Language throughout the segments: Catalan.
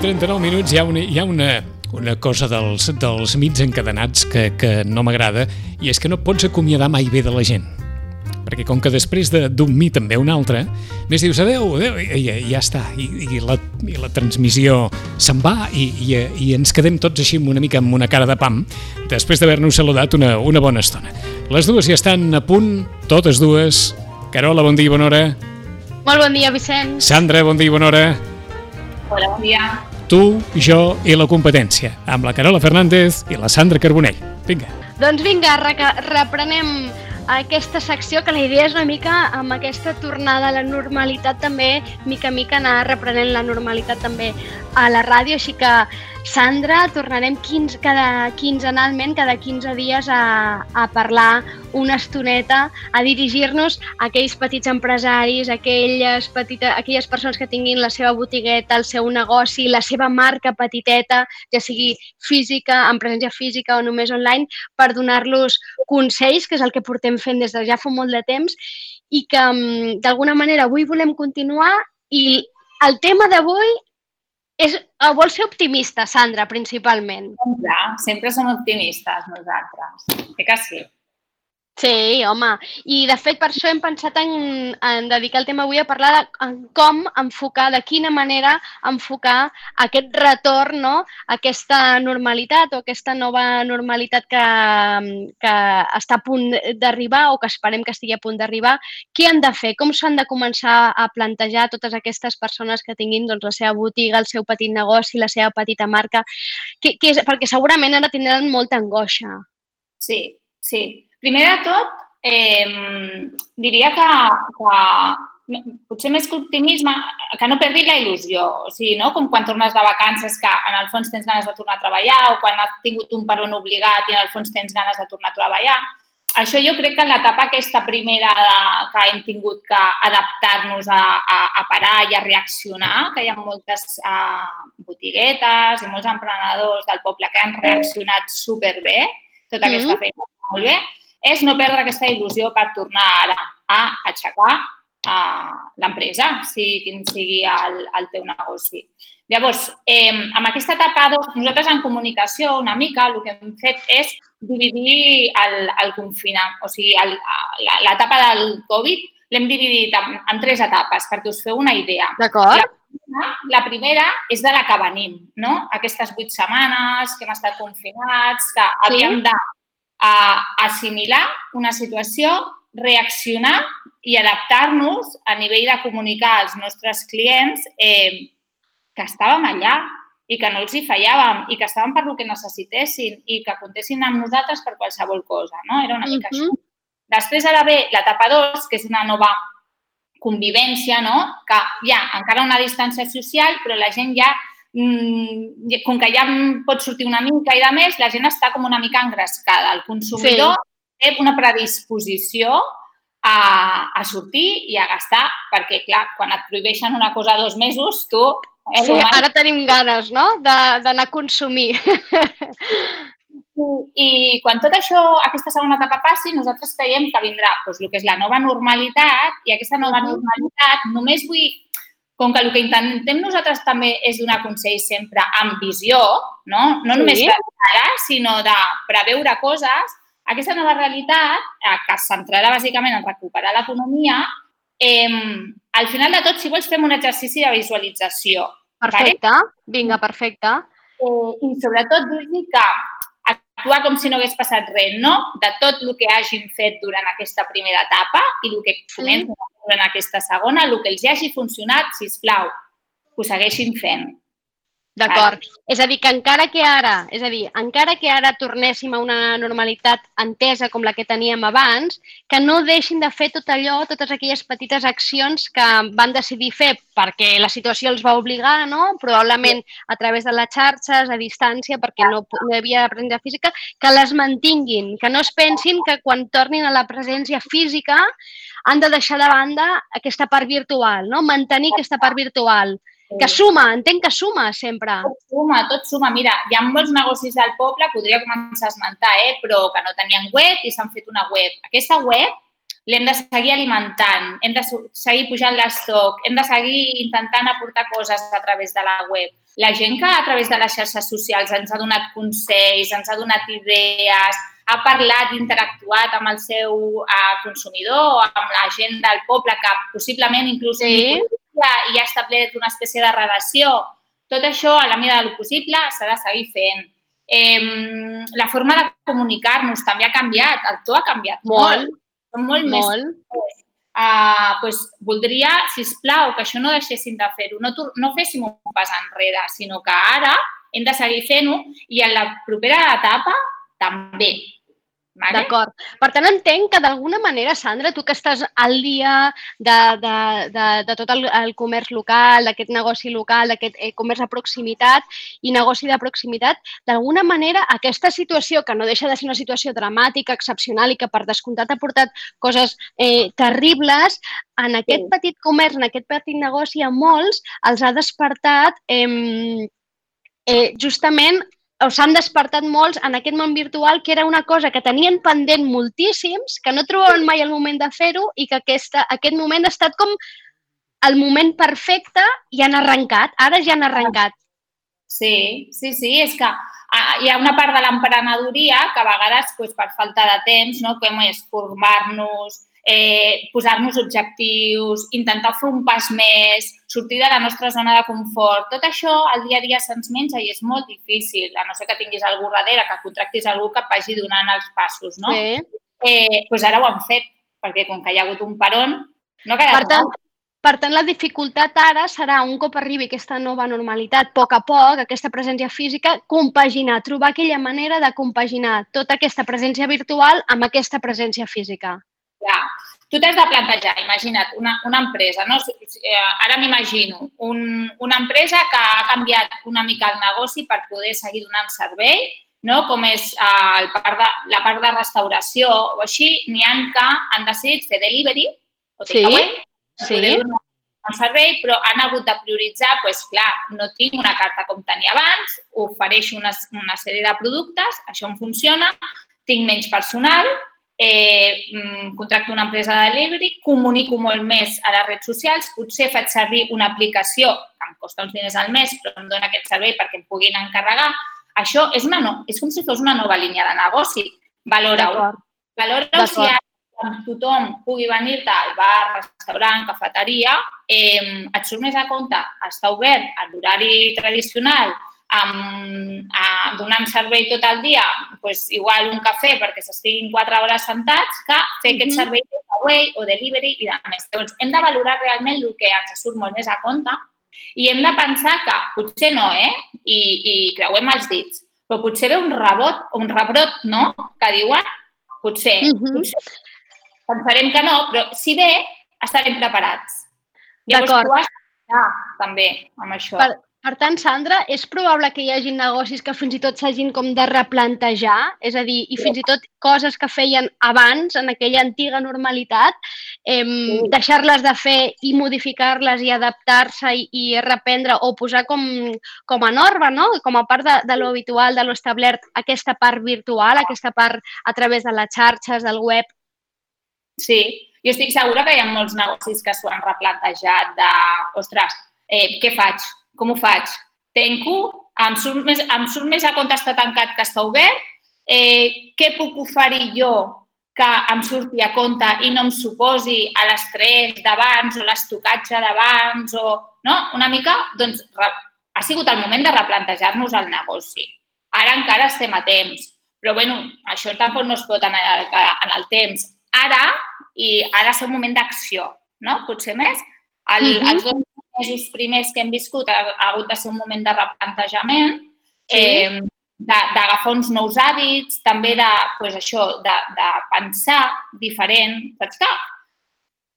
10 i 39 minuts hi ha una, hi ha una, una cosa dels, dels mits encadenats que, que no m'agrada i és que no pots acomiadar mai bé de la gent perquè com que després d'un mit en ve un altre, més dius adeu, adeu, i, i ja està, I, i, la, i la transmissió se'n va i, i, i ens quedem tots així una mica amb una cara de pam després d'haver-nos saludat una, una bona estona. Les dues ja estan a punt, totes dues. Carola, bon dia i bona hora. Molt bon dia, Vicent. Sandra, bon dia i bona hora. Hola, bon dia. Tu, jo i la competència, amb la Carola Fernández i la Sandra Carbonell. Vinga. Doncs vinga, reprenem aquesta secció que la idea és una mica amb aquesta tornada a la normalitat també, mica a mica anar reprenent la normalitat també a la ràdio, així que Sandra, tornarem 15, cada quinzenalment, cada 15 dies a, a parlar una estoneta, a dirigir-nos a aquells petits empresaris, a aquelles, petita, aquelles persones que tinguin la seva botigueta, el seu negoci, la seva marca petiteta, ja sigui física, en presència física o només online, per donar-los consells, que és el que portem fent des de ja fa molt de temps, i que mm, d'alguna manera avui volem continuar i el tema d'avui és, uh, vols ser optimista, Sandra, principalment. Sempre, sempre som optimistes nosaltres. Sé que sí. Sí, home. I, de fet, per això hem pensat en, en dedicar el tema avui a parlar de en com enfocar, de quina manera enfocar aquest retorn, no? aquesta normalitat o aquesta nova normalitat que, que està a punt d'arribar o que esperem que estigui a punt d'arribar. Què han de fer? Com s'han de començar a plantejar totes aquestes persones que tinguin doncs, la seva botiga, el seu petit negoci, la seva petita marca? Que, que és, perquè segurament ara tindran molta angoixa. Sí, sí Primer de tot, eh, diria que, que potser més que optimisme, que no perdi la il·lusió. O sigui, no? com quan tornes de vacances que en el fons tens ganes de tornar a treballar o quan has tingut un peron obligat i en el fons tens ganes de tornar a treballar. Això jo crec que en l'etapa aquesta primera de, que hem tingut que adaptar-nos a, a, a parar i a reaccionar, que hi ha moltes uh, botiguetes i molts emprenedors del poble que han reaccionat superbé, tota aquesta mm -hmm. feina molt bé, és no perdre aquesta il·lusió per tornar ara a aixecar a l'empresa, sigui quin sigui el, el teu negoci. Llavors, eh, amb aquesta etapa, nosaltres en comunicació una mica el que hem fet és dividir el, el confinament, o sigui, l'etapa del Covid l'hem dividit en, en tres etapes perquè us feu una idea. D'acord. La, la primera és de la que venim, no? Aquestes vuit setmanes que hem estat confinats, que sí. havíem de a assimilar una situació, reaccionar i adaptar-nos a nivell de comunicar als nostres clients eh, que estàvem allà i que no els hi fallàvem i que estàvem per lo que necessitessin i que comptessin amb nosaltres per qualsevol cosa. No? Era una mica uh -huh. això. Després ara ve l'etapa 2, que és una nova convivència, no? que hi ha encara una distància social, però la gent ja com que ja pot sortir una mica i de més, la gent està com una mica engrescada. El consumidor sí. té una predisposició a, a sortir i a gastar, perquè, clar, quan et prohibeixen una cosa dos mesos, tu... Eh, sí, ara tenim ganes, no?, d'anar a consumir. I quan tot això, aquesta segona etapa passi, nosaltres creiem que vindrà doncs, el que és la nova normalitat i aquesta nova normalitat només vull com que el que intentem nosaltres també és donar consells sempre amb visió, no, no sí. només ara, sinó de preveure coses, aquesta nova realitat, eh, que es centrarà bàsicament en recuperar l'economia, eh, al final de tot, si vols, fem un exercici de visualització. Perfecte, vale? vinga, perfecte. Eh, I sobretot dir que actuar com si no hagués passat res, no? De tot el que hagin fet durant aquesta primera etapa i el que comencen. Durant aquesta segona, el que els hagi funcionat, si us plau, ho segueixin fent. D'acord. És a dir, que encara que ara, és a dir, encara que ara tornéssim a una normalitat entesa com la que teníem abans, que no deixin de fer tot allò, totes aquelles petites accions que van decidir fer perquè la situació els va obligar, no? Probablement a través de les xarxes, a distància, perquè no, no hi havia presència física, que les mantinguin, que no es pensin que quan tornin a la presència física han de deixar de banda aquesta part virtual, no? Mantenir aquesta part virtual que suma, entenc que suma sempre. Tot suma, tot suma. Mira, hi ha molts negocis del poble, podria començar a esmentar, eh? però que no tenien web i s'han fet una web. Aquesta web l'hem de seguir alimentant, hem de seguir pujant l'estoc, hem de seguir intentant aportar coses a través de la web. La gent que a través de les xarxes socials ens ha donat consells, ens ha donat idees, ha parlat, interactuat amb el seu uh, consumidor, amb la gent del poble que possiblement inclús sí. I ha establert una espècie de relació. Tot això, a la mida del possible, s'ha de seguir fent. Eh, la forma de comunicar-nos també ha canviat, el to ha canviat molt. molt. Són molt, molt. més... Uh, pues, voldria, si us plau, que això no deixéssim de fer-ho, no, no féssim un pas enrere, sinó que ara hem de seguir fent-ho i en la propera etapa també. Vale? D'acord. Per tant, entenc que d'alguna manera, Sandra, tu que estàs al dia de, de, de, de tot el, el comerç local, d'aquest negoci local, d'aquest eh, comerç de proximitat i negoci de proximitat, d'alguna manera aquesta situació, que no deixa de ser una situació dramàtica, excepcional i que per descomptat ha portat coses eh, terribles, en aquest sí. petit comerç, en aquest petit negoci, a molts els ha despertat eh, eh, justament o s'han despertat molts en aquest món virtual, que era una cosa que tenien pendent moltíssims, que no trobaven mai el moment de fer-ho i que aquesta, aquest moment ha estat com el moment perfecte i han arrencat. Ara ja han arrencat. Sí, sí, sí, és que ah, hi ha una part de l'emprenedoria que a vegades doncs, per falta de temps, no, és formar-nos, eh, posar-nos objectius, intentar fer un pas més, sortir de la nostra zona de confort. Tot això al dia a dia se'ns menja i és molt difícil, a no ser que tinguis algú darrere, que contractis algú que et vagi donant els passos, no? Sí. Eh, doncs ara ho han fet, perquè com que hi ha hagut un peron, no ha quedat per tant, per tant, la dificultat ara serà, un cop arribi aquesta nova normalitat, a poc a poc, aquesta presència física, compaginar, trobar aquella manera de compaginar tota aquesta presència virtual amb aquesta presència física. Ja. Tu t'has de plantejar, imagina't, una, una empresa, no? Eh, ara m'imagino un, una empresa que ha canviat una mica el negoci per poder seguir donant servei, no? com és uh, el part de, la part de restauració o així, n'hi ha que han decidit fer delivery o takeaway, sí, sí. un servei, però han hagut de prioritzar, doncs clar, no tinc una carta com tenia abans, ofereixo una, una sèrie de productes, això em funciona, tinc menys personal, eh, mm, contracto una empresa de delivery, comunico molt més a les redes socials, potser faig servir una aplicació que em costa uns diners al mes, però em dona aquest servei perquè em puguin encarregar. Això és, una no, és com si fos una nova línia de negoci. Valora-ho. Valora-ho si ara tothom pugui venir-te al bar, restaurant, cafeteria, eh, et surt més a compte estar obert a l'horari tradicional amb, a, donant servei tot el dia, pues, igual un cafè perquè s'estiguin quatre hores sentats, que fer aquest servei de away o delivery i de més. Llavors, hem de valorar realment el que ens surt molt més a compte i hem de pensar que potser no, eh? I, i creuem els dits, però potser ve un rebot, un rebrot, no?, que diuen, potser, uh -huh. potser. Pensarem que no, però si ve, estarem preparats. Tu has també amb això. Per, per tant, Sandra, és probable que hi hagi negocis que fins i tot s'hagin com de replantejar, és a dir, i fins i tot coses que feien abans, en aquella antiga normalitat, eh, deixar-les de fer i modificar-les i adaptar-se i, i reprendre o posar com, com a norma, no? com a part de, de lo habitual, de lo establert, aquesta part virtual, aquesta part a través de les xarxes, del web. Sí, jo estic segura que hi ha molts negocis que s'ho han replantejat de, ostres, eh, què faig? Com ho faig? Tenco, em surt més, em surt més a compte estar tancat que està obert, eh, què puc oferir jo que em surti a compte i no em suposi a l'estrès d'abans o l'estocatge d'abans o no? una mica, doncs ha sigut el moment de replantejar-nos el negoci. Ara encara estem a temps, però bueno, això tampoc no es pot el, en el temps. Ara, i ara és un moment d'acció, no? Potser més. El, mm -hmm. Els dos mesos primers que hem viscut ha, ha hagut de ser un moment de replantejament, sí. eh, d'agafar uns nous hàbits, també de, pues això, de, de pensar diferent. Saps que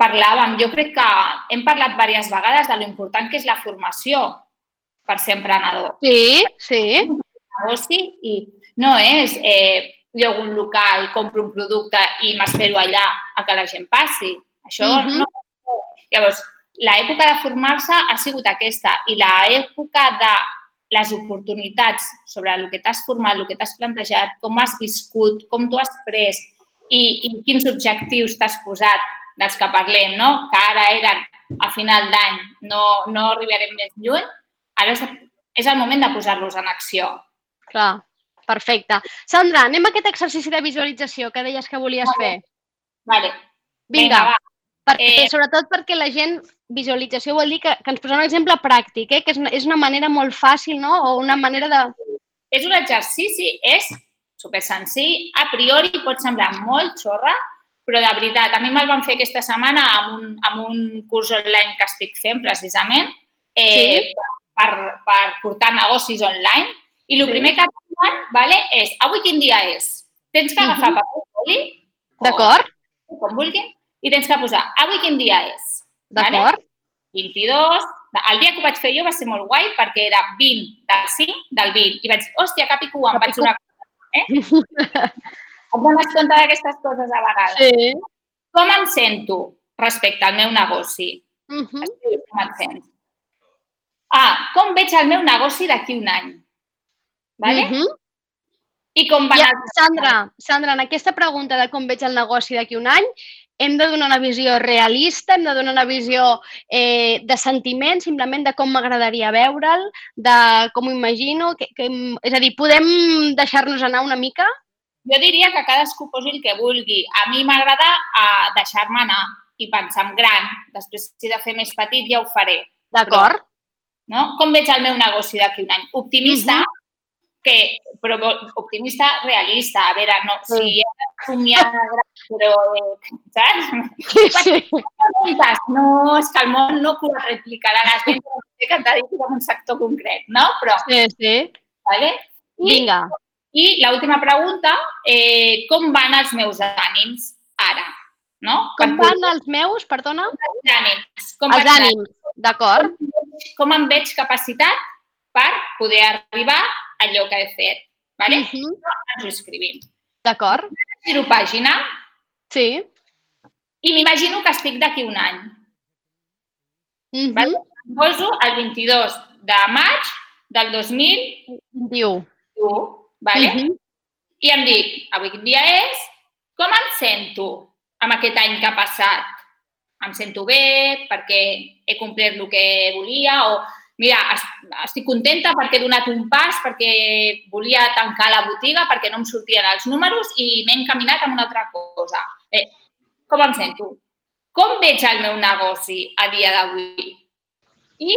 parlàvem, jo crec que hem parlat diverses vegades de l'important que és la formació per ser emprenedor. Sí, sí. Negoci i no és eh, llogo un local, compro un producte i m'espero allà a que la gent passi. Això uh -huh. no. Llavors, l'època de formar-se ha sigut aquesta i l'època de les oportunitats sobre el que t'has format, el que t'has plantejat, com has viscut, com t'ho has pres, i, i quins objectius t'has posat dels que parlem, no? que ara eren a final d'any, no, no arribarem més lluny, ara és, és el moment de posar-los en acció. Clar, perfecte. Sandra, anem a aquest exercici de visualització que deies que volies vale. fer. Vale. Vinga, Vinga va. perquè, Eh, sobretot perquè la gent, visualització vol dir que, que ens posem un exemple pràctic, eh? que és una, és una manera molt fàcil, no? O una manera de... És un exercici, és super senzill. A priori pot semblar molt xorra, però de veritat, a mi me'l van fer aquesta setmana amb un, amb un curs online que estic fent precisament eh, Sí. per, per portar negocis online. I el Sí. primer que et diuen vale, és, avui quin dia és? Tens que agafar Mhm. paper i foli, D'acord? com vulguin, i tens que posar, avui quin dia és? Vale? D'acord? 22, el dia que ho vaig fer jo va ser molt guai perquè era 20 del 5 del 20 i vaig dir, hòstia, cap i cua, em faig una cosa. Eh? Et dones compte d'aquestes coses a vegades. Sí. Com em sento respecte al meu negoci? Uh -huh. Com et sents? Ah, com veig el meu negoci d'aquí un any? Vale? Uh -huh. I com van Ja. Sandra, Sandra, en aquesta pregunta de com veig el negoci d'aquí un any, hem de donar una visió realista, hem de donar una visió eh, de sentiment, simplement de com m'agradaria veure'l, de com ho imagino, que, que, és a dir, podem deixar-nos anar una mica? Jo diria que cadascú posi el que vulgui. A mi m'agrada uh, deixar-me anar i pensar en gran. Després, si he de fer més petit, ja ho faré. D'acord? No? Com veig el meu negoci d'aquí un any? Optimista, Mhm. Que, però optimista realista. A veure, no, Sí. si he de somiar però, eh, saps? Sí, sí. No, és que el món no pot replicar a les vendes que t'ha dit en un sector concret, no? Però, Sí, sí. vale? I, Vinga. I l'última pregunta, eh, com van els meus ànims ara? No? Com Per van els meus, perdona? els ànims? Com Els ànims, d'acord? Com em veig capacitat per poder arribar allò que he fet? Vale? Mhm. Ens ho escrivim. D'acord? Giro pàgina Sí. i m'imagino que estic d'aquí un any. Mhm. Vale? Em poso el 22 de maig del 2000 Diu. tu, vale? Mhm. i em dic, avui quin dia és, com em sento amb aquest any que ha passat? Em sento bé perquè he complert el que volia o mira, es- estic contenta perquè he donat un pas, perquè volia tancar la botiga, perquè no em sortien els números i m'he encaminat amb una altra cosa. Eh, com em sento? Com veig el meu negoci a dia d'avui? I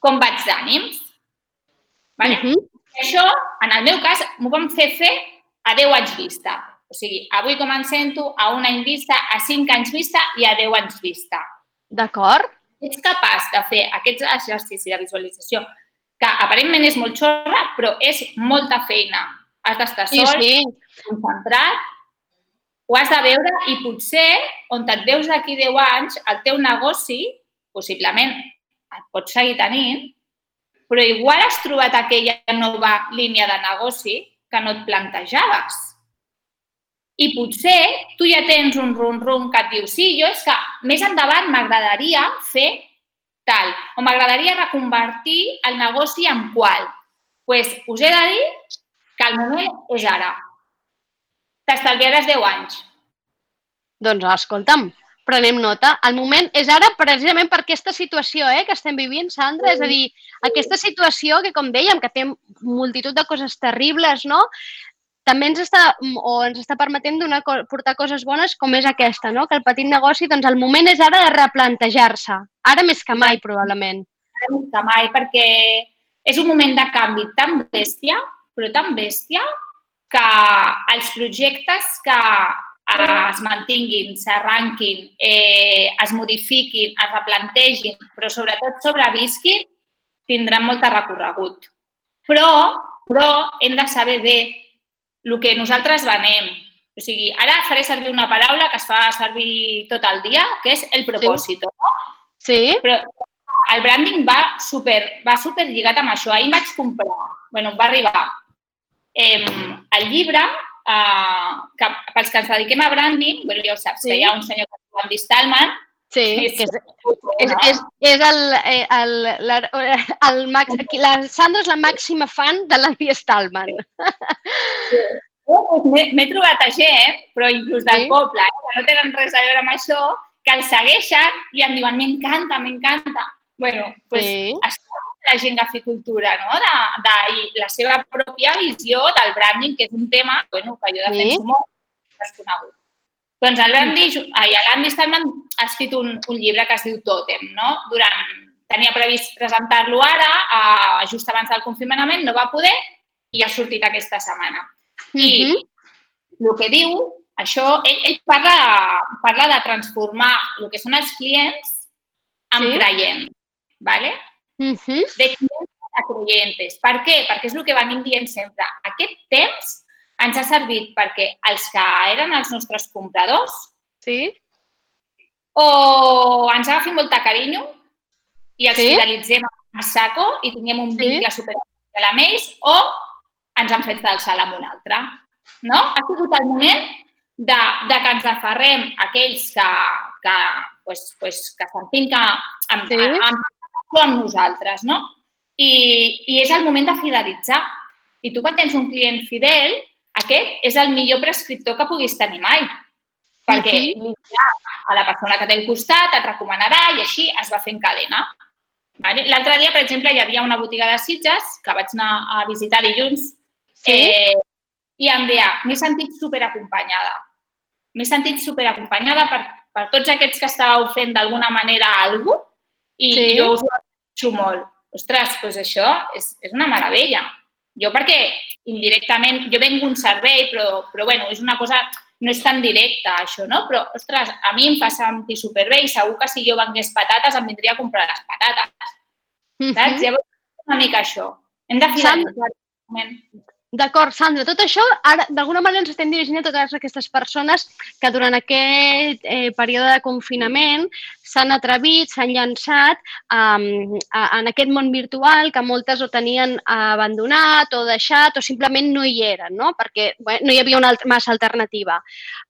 com vaig d'ànims? Vale? Mhm. Això, en el meu cas, m'ho vam fer fer a 10 anys vista. O sigui, avui com em sento, a un any vista, a 5 anys vista i a 10 anys vista. D'acord? Ets capaç de fer aquest exercici de visualització, que aparentment és molt xorra, però és molta feina. Has d'estar Sí, sol, sí. concentrat, ho has de veure i potser, on et veus d'aquí 10 anys, el teu negoci, possiblement, et pots seguir tenint, però igual has trobat aquella nova línia de negoci que no et plantejaves. I potser tu ja tens un rum-rum que et diu sí, jo és que més endavant m'agradaria fer tal, o m'agradaria reconvertir el negoci en qual. Doncs pues, us he de dir que el moment és ara. T'estalviaràs 10 anys. Doncs escolta'm, prenem nota. El moment és ara precisament per aquesta situació eh, que estem vivint, Sandra. És a dir, aquesta situació que, com dèiem, que té multitud de coses terribles, no? També ens està, o ens està permetent donar, portar coses bones com és aquesta, no? que el petit negoci, doncs el moment és ara de replantejar-se. Ara més que mai, probablement. que mai, perquè és un moment de canvi tan bèstia, però tan bèstia, que els projectes que eh, es mantinguin, s'arranquin, eh, es modifiquin, es replantegin, però sobretot sobrevisquin, tindran molt de recorregut. Però, però hem de saber bé el que nosaltres venem. O sigui, ara faré servir una paraula que es fa servir tot el dia, que és el propòsit. Sí? Però el branding va super, va super lligat amb això. Ahir vaig comprar, bueno, va arribar eh, el llibre, eh, que pels que ens dediquem a branding, bueno, ja ho saps, Sí. que hi ha un senyor que es diu Andy Stallman, Sí, que és, és, és, és el, eh, el, la, el, max, la Sandra és la màxima fan de l'Andy Stallman. Doncs m'he trobat a gent, però inclús del sí. poble, eh, que no tenen res a veure amb això, que el segueixen i em diuen m'encanta, m'encanta. bueno, pues, sí. això la gent que fa cultura, no? de, de la seva pròpia visió del branding, que és un tema bueno, que jo defenso sí. molt, desconegut. Doncs el Brandy, l'Andy Stallman ha escrit un, un llibre que es diu Totem, no? Durant, tenia previst presentar-lo ara, uh, just abans del confinament, no va poder i ha sortit aquesta setmana. I mm -hmm. el que diu, això, ell, ell parla, parla de transformar el que són els clients en sí. creients, ¿vale? Mm -hmm. de clients a creientes. Per què? Perquè és el que venim dient sempre. Aquest temps ens ha servit perquè els que eren els nostres compradors sí. o ens agafi molta carinyo i els sí. fidelitzem a saco i tinguem un vincle sí. superficial amb ells o ens han fet d'alçar amb un altre. No? Ha sigut el moment de, de que ens aferrem aquells que, que, pues, pues, que sentim que amb, sí. amb, amb nosaltres, no? I, I és el moment de fidelitzar. I tu quan tens un client fidel, aquest és el millor prescriptor que puguis tenir mai. Perquè a la persona que té al costat et recomanarà i així es va fent cadena. Vale? L'altre dia, per exemple, hi havia una botiga de Sitges que vaig anar a visitar dilluns sí? eh, i em deia, m'he sentit superacompanyada. M'he sentit superacompanyada per, per tots aquests que estàveu fent d'alguna manera alguna cosa i sí? jo us ho molt. Ostres, doncs això és, és una meravella. Jo perquè indirectament, jo venc un servei, però, però bueno, és una cosa, no és tan directa això, no? Però, ostres, a mi em fa sentir superbé i segur que si jo vengués patates em vindria a comprar les patates. Mm -hmm. Saps? Llavors, una mica això. Hem de filar D'acord, Sandra, tot això, ara d'alguna manera ens estem dirigint a totes aquestes persones que durant aquest eh, període de confinament s'han atrevit, s'han llançat um, a, en aquest món virtual que moltes o tenien abandonat o deixat o simplement no hi eren, no? perquè bueno, no hi havia una alt massa alternativa.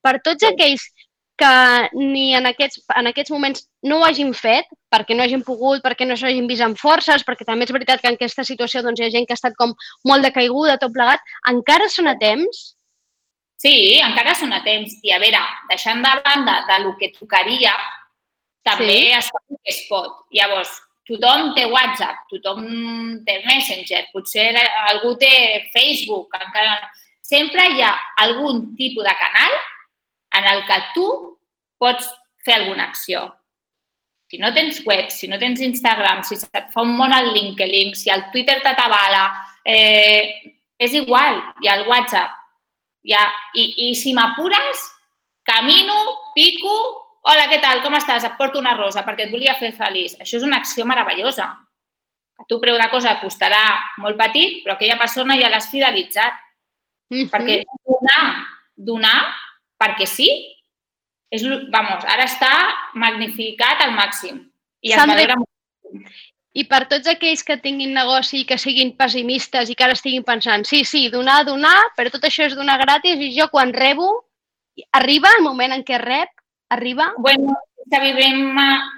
Per tots aquells que ni en aquests, en aquests moments no ho hagin fet, perquè no hagin pogut, perquè no s'hagin vist amb forces, perquè també és veritat que en aquesta situació doncs, hi ha gent que ha estat com molt decaiguda, tot plegat, encara són a temps? Sí, encara són a temps. I a veure, deixant de banda de lo que tocaria, també sí. es es pot. Llavors, tothom té WhatsApp, tothom té Messenger, potser algú té Facebook, encara... Sempre hi ha algun tipus de canal en el que tu pots fer alguna acció. Si no tens web, si no tens Instagram, si et fa un món al LinkedIn, si el Twitter t'atabala, eh, és igual, hi ha el WhatsApp. Hi ha, i, I si m'apures, camino, pico, hola, què tal, com estàs? Et porto una rosa perquè et volia fer feliç. Això és una acció meravellosa. A tu preu de cosa costarà molt petit, però aquella persona ja l'has fidelitzat. Mm -hmm. Perquè donar, donar perquè sí, és, vamos, ara està magnificat al màxim. I es valora molt. I per tots aquells que tinguin negoci i que siguin pessimistes i que ara estiguin pensant sí, sí, donar, donar, però tot això és donar gratis i jo quan rebo, arriba el moment en què rep, arriba... Bueno, que vivim,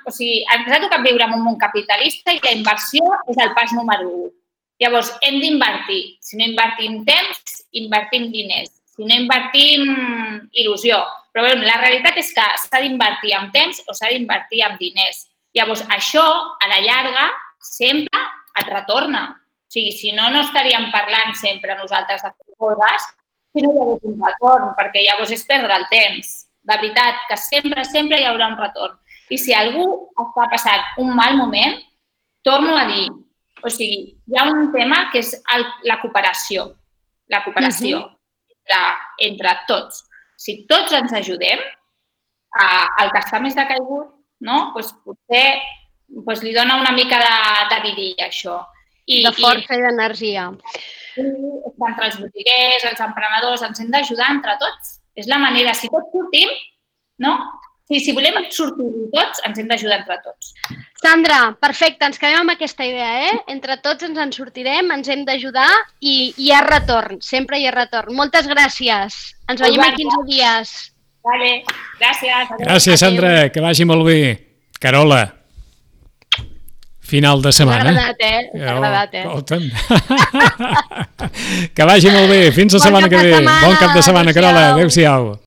o sigui, ens ha tocat viure en un món capitalista i la inversió és el pas número 1. Llavors, hem d'invertir. Si no invertim temps, invertim diners si no invertim il·lusió. Però bé, la realitat és que s'ha d'invertir en temps o s'ha d'invertir en diners. Llavors, això, a la llarga, sempre et retorna. O sigui, si no, no estaríem parlant sempre nosaltres de coses si no hi hagués un retorn, perquè llavors és perdre el temps. De veritat, que sempre, sempre hi haurà un retorn. I si algú està passant un mal moment, torno a dir, o sigui, hi ha un tema que és el, la cooperació. La cooperació. Uh -huh entre, entre tots. Si tots ens ajudem, eh, el que està més decaigut, no? pues potser pues li dona una mica de, de vidilla, això. I, de força i, i d'energia. Entre els botiguers, els emprenedors, ens hem d'ajudar entre tots. És la manera, si tots sortim, no? Sí, si volem sortir tots, ens hem d'ajudar entre tots. Sandra, perfecte, ens quedem amb aquesta idea, eh? Entre tots ens en sortirem, ens hem d'ajudar i hi ha retorn, sempre hi ha retorn. Moltes gràcies. Ens veiem en 15 dies. Vale, gràcies. Gràcies, Sandra, que vagi molt bé. Carola, final de setmana. M'ha agradat, eh? M'ha agradat, eh? Oh, Que vagi molt bé. Fins la Bon setmana que ve. setmana. Bon cap de setmana, Carola. Adéu-siau. Adéu-siau.